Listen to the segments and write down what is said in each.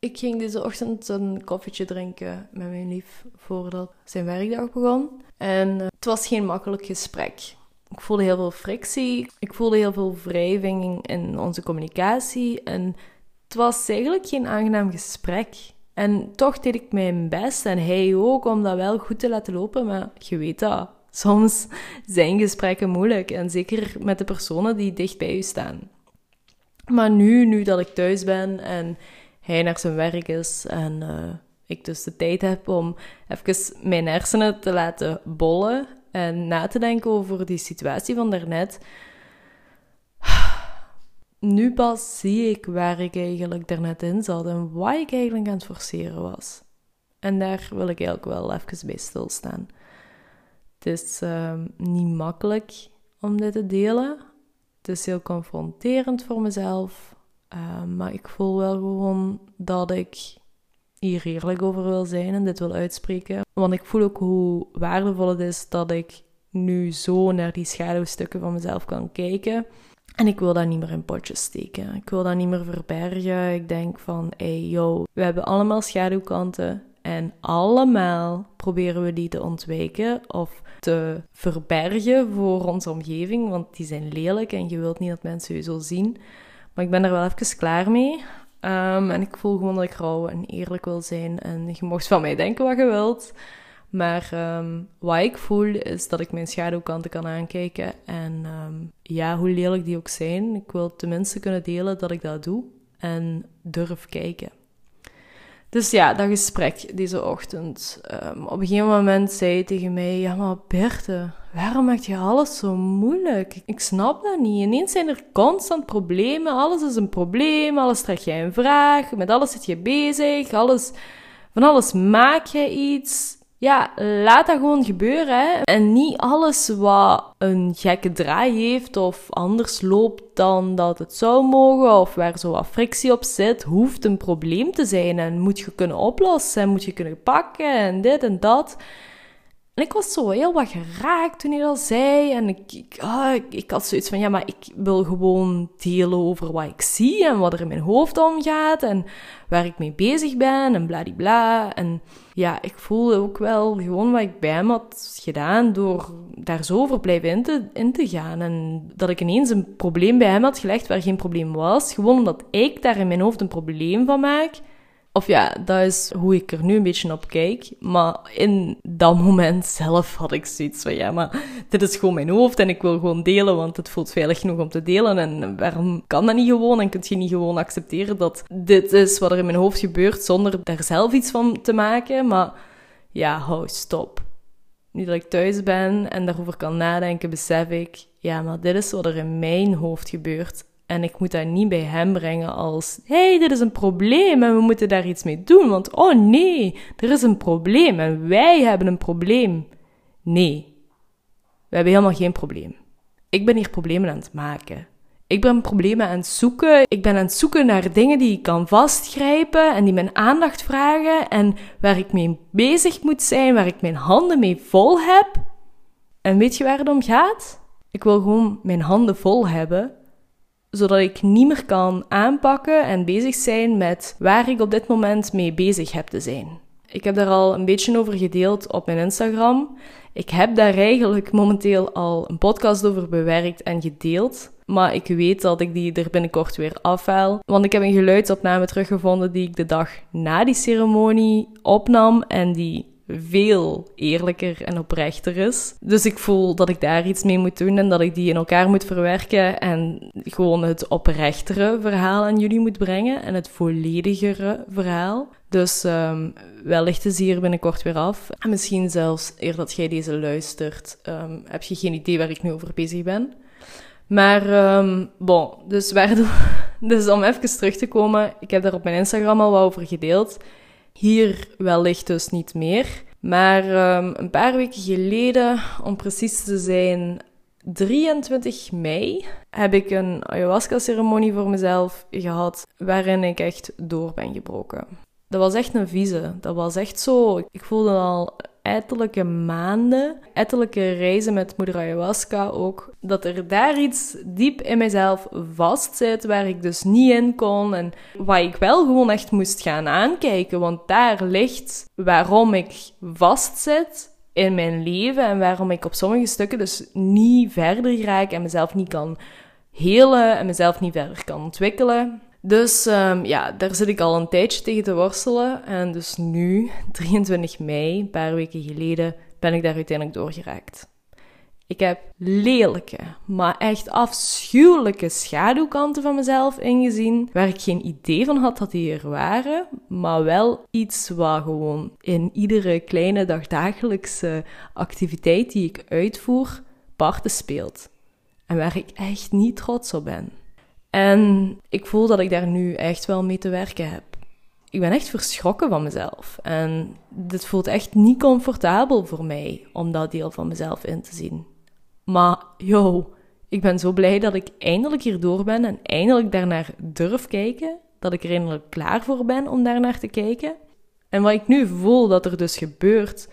Ik ging deze ochtend een koffietje drinken met mijn lief voordat zijn werkdag begon. En uh, het was geen makkelijk gesprek. Ik voelde heel veel frictie. Ik voelde heel veel wrijving in onze communicatie. En het was eigenlijk geen aangenaam gesprek. En toch deed ik mijn best en hij ook om dat wel goed te laten lopen. Maar je weet dat, soms zijn gesprekken moeilijk. En zeker met de personen die dicht bij je staan. Maar nu, nu dat ik thuis ben en hij naar zijn werk is en uh, ik dus de tijd heb om even mijn hersenen te laten bollen en na te denken over die situatie van daarnet. Nu pas zie ik waar ik eigenlijk daarnet in zat en wat ik eigenlijk aan het forceren was. En daar wil ik eigenlijk wel even bij stilstaan. Het is uh, niet makkelijk om dit te delen. Het is heel confronterend voor mezelf. Uh, maar ik voel wel gewoon dat ik hier eerlijk over wil zijn en dit wil uitspreken. Want ik voel ook hoe waardevol het is dat ik nu zo naar die schaduwstukken van mezelf kan kijken. En ik wil dat niet meer in potjes steken. Ik wil dat niet meer verbergen. Ik denk van, hey yo, we hebben allemaal schaduwkanten. En allemaal proberen we die te ontwijken of te verbergen voor onze omgeving, want die zijn lelijk en je wilt niet dat mensen je zo zien. Maar ik ben er wel even klaar mee. Um, en ik voel gewoon dat ik rauw en eerlijk wil zijn. En je mocht van mij denken wat je wilt. Maar um, wat ik voel is dat ik mijn schaduwkanten kan aankijken. En um, ja, hoe lelijk die ook zijn, ik wil tenminste kunnen delen dat ik dat doe. En durf kijken. Dus ja, dat gesprek deze ochtend. Op een gegeven moment zei hij tegen mij: Ja, maar Berthe, waarom maak je alles zo moeilijk? Ik snap dat niet. Ineens zijn er constant problemen. Alles is een probleem. Alles trek jij een vraag. Met alles zit je bezig. Alles, van alles maak je iets. Ja, laat dat gewoon gebeuren. Hè. En niet alles wat een gekke draai heeft of anders loopt dan dat het zou mogen of waar zo wat frictie op zit, hoeft een probleem te zijn en moet je kunnen oplossen en moet je kunnen pakken en dit en dat. En ik was zo heel wat geraakt toen hij dat zei. En ik, ik, ah, ik, ik, had zoiets van, ja, maar ik wil gewoon delen over wat ik zie en wat er in mijn hoofd omgaat en waar ik mee bezig ben en bladibla. En ja, ik voelde ook wel gewoon wat ik bij hem had gedaan door daar zo over blijven in te, in te gaan. En dat ik ineens een probleem bij hem had gelegd waar geen probleem was. Gewoon omdat ik daar in mijn hoofd een probleem van maak. Of ja, dat is hoe ik er nu een beetje op kijk. Maar in dat moment zelf had ik zoiets van, ja, maar dit is gewoon mijn hoofd en ik wil gewoon delen, want het voelt veilig genoeg om te delen. En waarom kan dat niet gewoon? En kun je niet gewoon accepteren dat dit is wat er in mijn hoofd gebeurt, zonder daar zelf iets van te maken? Maar ja, hou, stop. Nu dat ik thuis ben en daarover kan nadenken, besef ik, ja, maar dit is wat er in mijn hoofd gebeurt. En ik moet dat niet bij hem brengen als: hey, dit is een probleem en we moeten daar iets mee doen. Want oh nee, er is een probleem en wij hebben een probleem. Nee, we hebben helemaal geen probleem. Ik ben hier problemen aan het maken. Ik ben problemen aan het zoeken. Ik ben aan het zoeken naar dingen die ik kan vastgrijpen en die mijn aandacht vragen en waar ik mee bezig moet zijn, waar ik mijn handen mee vol heb. En weet je waar het om gaat? Ik wil gewoon mijn handen vol hebben zodat ik niet meer kan aanpakken en bezig zijn met waar ik op dit moment mee bezig heb te zijn. Ik heb daar al een beetje over gedeeld op mijn Instagram. Ik heb daar eigenlijk momenteel al een podcast over bewerkt en gedeeld. Maar ik weet dat ik die er binnenkort weer afhaal. Want ik heb een geluidsopname teruggevonden die ik de dag na die ceremonie opnam. En die veel eerlijker en oprechter is. Dus ik voel dat ik daar iets mee moet doen en dat ik die in elkaar moet verwerken en gewoon het oprechtere verhaal aan jullie moet brengen en het volledigere verhaal. Dus um, wellicht is hier binnenkort weer af. En misschien zelfs eer dat jij deze luistert, um, heb je geen idee waar ik nu over bezig ben. Maar, um, bon, dus, waardoor, dus om even terug te komen, ik heb daar op mijn Instagram al wat over gedeeld. Hier wellicht dus niet meer. Maar um, een paar weken geleden, om precies te zijn, 23 mei, heb ik een ayahuasca-ceremonie voor mezelf gehad waarin ik echt door ben gebroken. Dat was echt een vieze. Dat was echt zo. Ik voelde al ettelijke maanden, ettelijke reizen met moeder ayahuasca ook, dat er daar iets diep in mezelf vastzit waar ik dus niet in kon en waar ik wel gewoon echt moest gaan aankijken, want daar ligt waarom ik vastzit in mijn leven en waarom ik op sommige stukken dus niet verder raak en mezelf niet kan helen en mezelf niet verder kan ontwikkelen. Dus um, ja, daar zit ik al een tijdje tegen te worstelen. En dus nu, 23 mei, een paar weken geleden, ben ik daar uiteindelijk doorgeraakt. Ik heb lelijke, maar echt afschuwelijke schaduwkanten van mezelf ingezien, waar ik geen idee van had dat die er waren, maar wel iets wat gewoon in iedere kleine dagdagelijkse activiteit die ik uitvoer, parten speelt. En waar ik echt niet trots op ben. En ik voel dat ik daar nu echt wel mee te werken heb. Ik ben echt verschrokken van mezelf. En dit voelt echt niet comfortabel voor mij om dat deel van mezelf in te zien. Maar yo, ik ben zo blij dat ik eindelijk hierdoor ben en eindelijk daarnaar durf kijken. Dat ik er eindelijk klaar voor ben om daarnaar te kijken. En wat ik nu voel dat er dus gebeurt,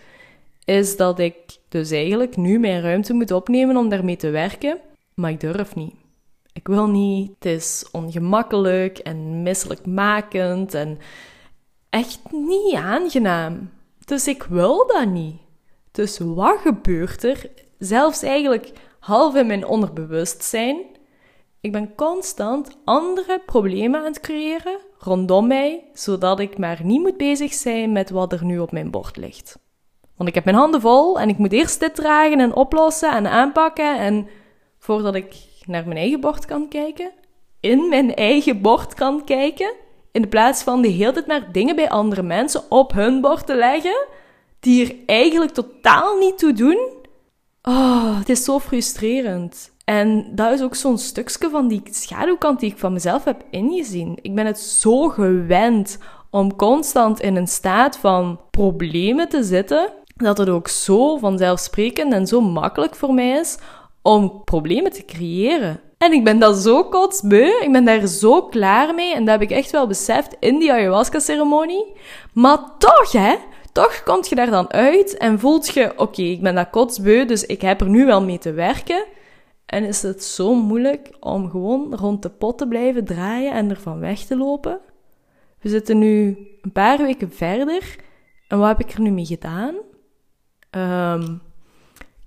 is dat ik dus eigenlijk nu mijn ruimte moet opnemen om daarmee te werken, maar ik durf niet. Ik wil niet, het is ongemakkelijk en misselijkmakend en echt niet aangenaam. Dus ik wil dat niet. Dus wat gebeurt er? Zelfs eigenlijk half in mijn onderbewustzijn. Ik ben constant andere problemen aan het creëren rondom mij, zodat ik maar niet moet bezig zijn met wat er nu op mijn bord ligt. Want ik heb mijn handen vol en ik moet eerst dit dragen en oplossen en aanpakken en voordat ik naar mijn eigen bord kan kijken, in mijn eigen bord kan kijken, in plaats van de hele tijd maar dingen bij andere mensen op hun bord te leggen, die er eigenlijk totaal niet toe doen. Oh, het is zo frustrerend. En dat is ook zo'n stukje van die schaduwkant die ik van mezelf heb ingezien. Ik ben het zo gewend om constant in een staat van problemen te zitten, dat het ook zo vanzelfsprekend en zo makkelijk voor mij is om problemen te creëren. En ik ben dat zo kotsbeu, ik ben daar zo klaar mee en dat heb ik echt wel beseft in die ayahuasca-ceremonie. Maar toch, hè, toch komt je daar dan uit en voelt je, oké, ik ben dat kotsbeu, dus ik heb er nu wel mee te werken. En is het zo moeilijk om gewoon rond de pot te blijven draaien en ervan weg te lopen? We zitten nu een paar weken verder en wat heb ik er nu mee gedaan? Um,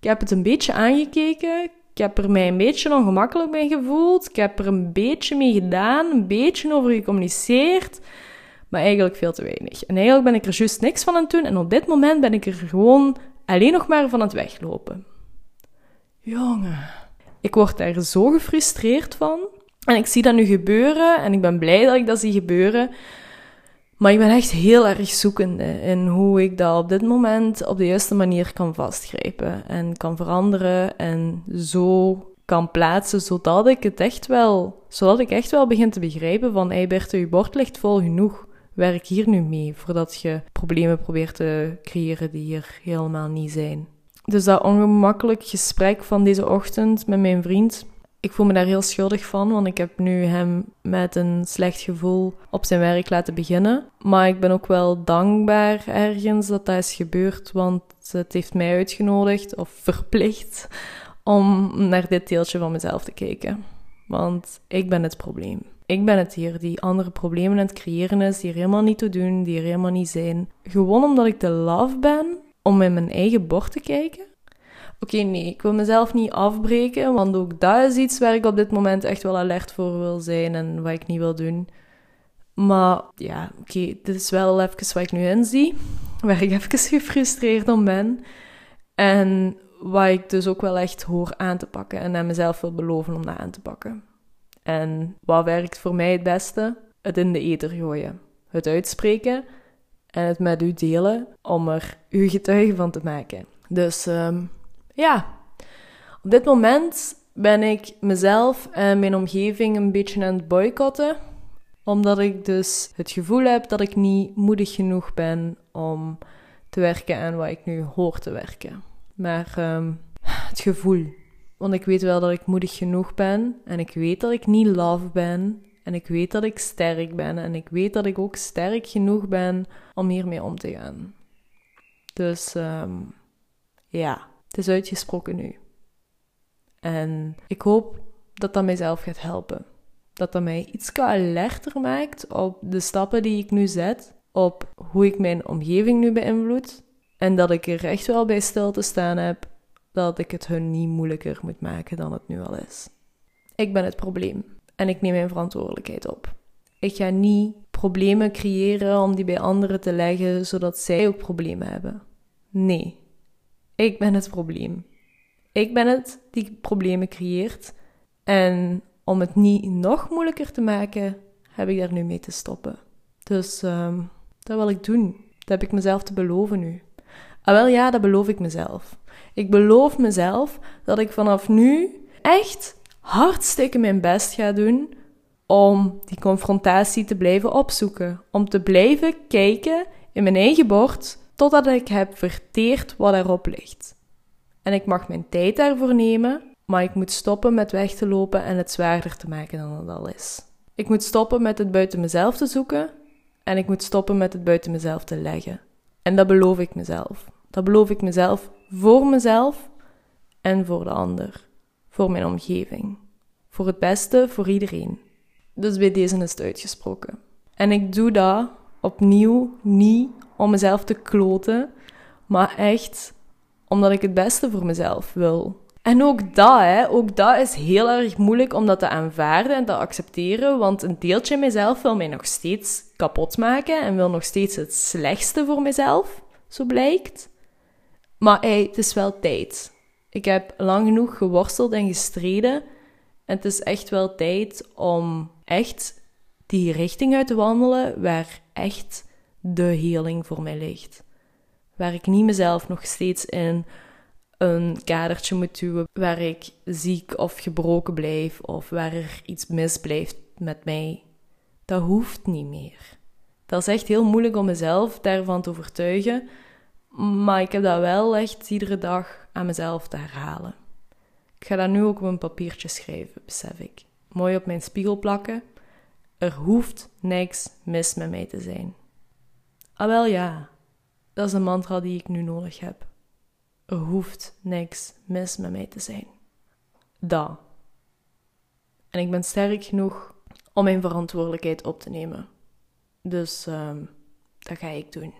ik heb het een beetje aangekeken. Ik heb er mij een beetje ongemakkelijk mee gevoeld. Ik heb er een beetje mee gedaan, een beetje over gecommuniceerd. Maar eigenlijk veel te weinig. En eigenlijk ben ik er juist niks van aan het doen. En op dit moment ben ik er gewoon alleen nog maar van aan het weglopen. Jongen, ik word daar zo gefrustreerd van. En ik zie dat nu gebeuren. En ik ben blij dat ik dat zie gebeuren. Maar ik ben echt heel erg zoekende in hoe ik dat op dit moment op de juiste manier kan vastgrijpen en kan veranderen en zo kan plaatsen, zodat ik het echt wel, zodat ik echt wel begin te begrijpen van, hey je bord ligt vol genoeg. Werk hier nu mee, voordat je problemen probeert te creëren die er helemaal niet zijn. Dus dat ongemakkelijk gesprek van deze ochtend met mijn vriend, ik voel me daar heel schuldig van, want ik heb nu hem met een slecht gevoel op zijn werk laten beginnen. Maar ik ben ook wel dankbaar ergens dat dat is gebeurd, want het heeft mij uitgenodigd of verplicht om naar dit deeltje van mezelf te kijken. Want ik ben het probleem. Ik ben het hier die andere problemen aan het creëren is, die er helemaal niet toe doen, die er helemaal niet zijn. Gewoon omdat ik de love ben om in mijn eigen bord te kijken Oké, nee, ik wil mezelf niet afbreken, want ook dat is iets waar ik op dit moment echt wel alert voor wil zijn en wat ik niet wil doen. Maar ja, oké, dit is wel even wat ik nu inzie, waar ik even gefrustreerd om ben. En wat ik dus ook wel echt hoor aan te pakken en aan mezelf wil beloven om dat aan te pakken. En wat werkt voor mij het beste? Het in de ether gooien. Het uitspreken en het met u delen om er uw getuige van te maken. Dus um, ja, op dit moment ben ik mezelf en mijn omgeving een beetje aan het boycotten. Omdat ik dus het gevoel heb dat ik niet moedig genoeg ben om te werken aan wat ik nu hoor te werken. Maar um, het gevoel. Want ik weet wel dat ik moedig genoeg ben. En ik weet dat ik niet love ben. En ik weet dat ik sterk ben. En ik weet dat ik ook sterk genoeg ben om hiermee om te gaan. Dus ehm, ja, het is uitgesproken nu. En ik hoop dat dat mijzelf gaat helpen. Dat dat mij iets alerter maakt op de stappen die ik nu zet, op hoe ik mijn omgeving nu beïnvloed. En dat ik er echt wel bij stil te staan heb dat ik het hun niet moeilijker moet maken dan het nu al is. Ik ben het probleem en ik neem mijn verantwoordelijkheid op. Ik ga niet problemen creëren om die bij anderen te leggen zodat zij ook problemen hebben. Nee, ik ben het probleem. Ik ben het die problemen creëert. En om het niet nog moeilijker te maken, heb ik daar nu mee te stoppen. Dus um, dat wil ik doen. Dat heb ik mezelf te beloven nu. Ah, wel ja, dat beloof ik mezelf. Ik beloof mezelf dat ik vanaf nu echt hartstikke mijn best ga doen om die confrontatie te blijven opzoeken. Om te blijven kijken in mijn eigen bord totdat ik heb verteerd wat erop ligt. En ik mag mijn tijd daarvoor nemen, maar ik moet stoppen met weg te lopen en het zwaarder te maken dan het al is. Ik moet stoppen met het buiten mezelf te zoeken en ik moet stoppen met het buiten mezelf te leggen. En dat beloof ik mezelf. Dat beloof ik mezelf voor mezelf en voor de ander, voor mijn omgeving, voor het beste voor iedereen. Dus bij deze is het uitgesproken. En ik doe dat opnieuw niet om mezelf te kloten, maar echt omdat ik het beste voor mezelf wil. En ook dat, hè, ook dat is heel erg moeilijk om dat te aanvaarden en te accepteren, want een deeltje mezelf wil mij nog steeds kapot maken en wil nog steeds het slechtste voor mezelf, zo blijkt. Maar hey, het is wel tijd. Ik heb lang genoeg geworsteld en gestreden en het is echt wel tijd om echt die richting uit te wandelen waar echt de healing voor mij ligt. Waar ik niet mezelf nog steeds in een kadertje moet duwen waar ik ziek of gebroken blijf of waar er iets mis blijft met mij. Dat hoeft niet meer. Dat is echt heel moeilijk om mezelf daarvan te overtuigen, maar ik heb dat wel echt iedere dag aan mezelf te herhalen. Ik ga dat nu ook op een papiertje schrijven, besef ik. Mooi op mijn spiegel plakken. Er hoeft niks mis met mij te zijn. Ah wel ja, dat is een mantra die ik nu nodig heb. Er hoeft niks mis met mij te zijn. Dat. En ik ben sterk genoeg om mijn verantwoordelijkheid op te nemen. Dus um, dat ga ik doen.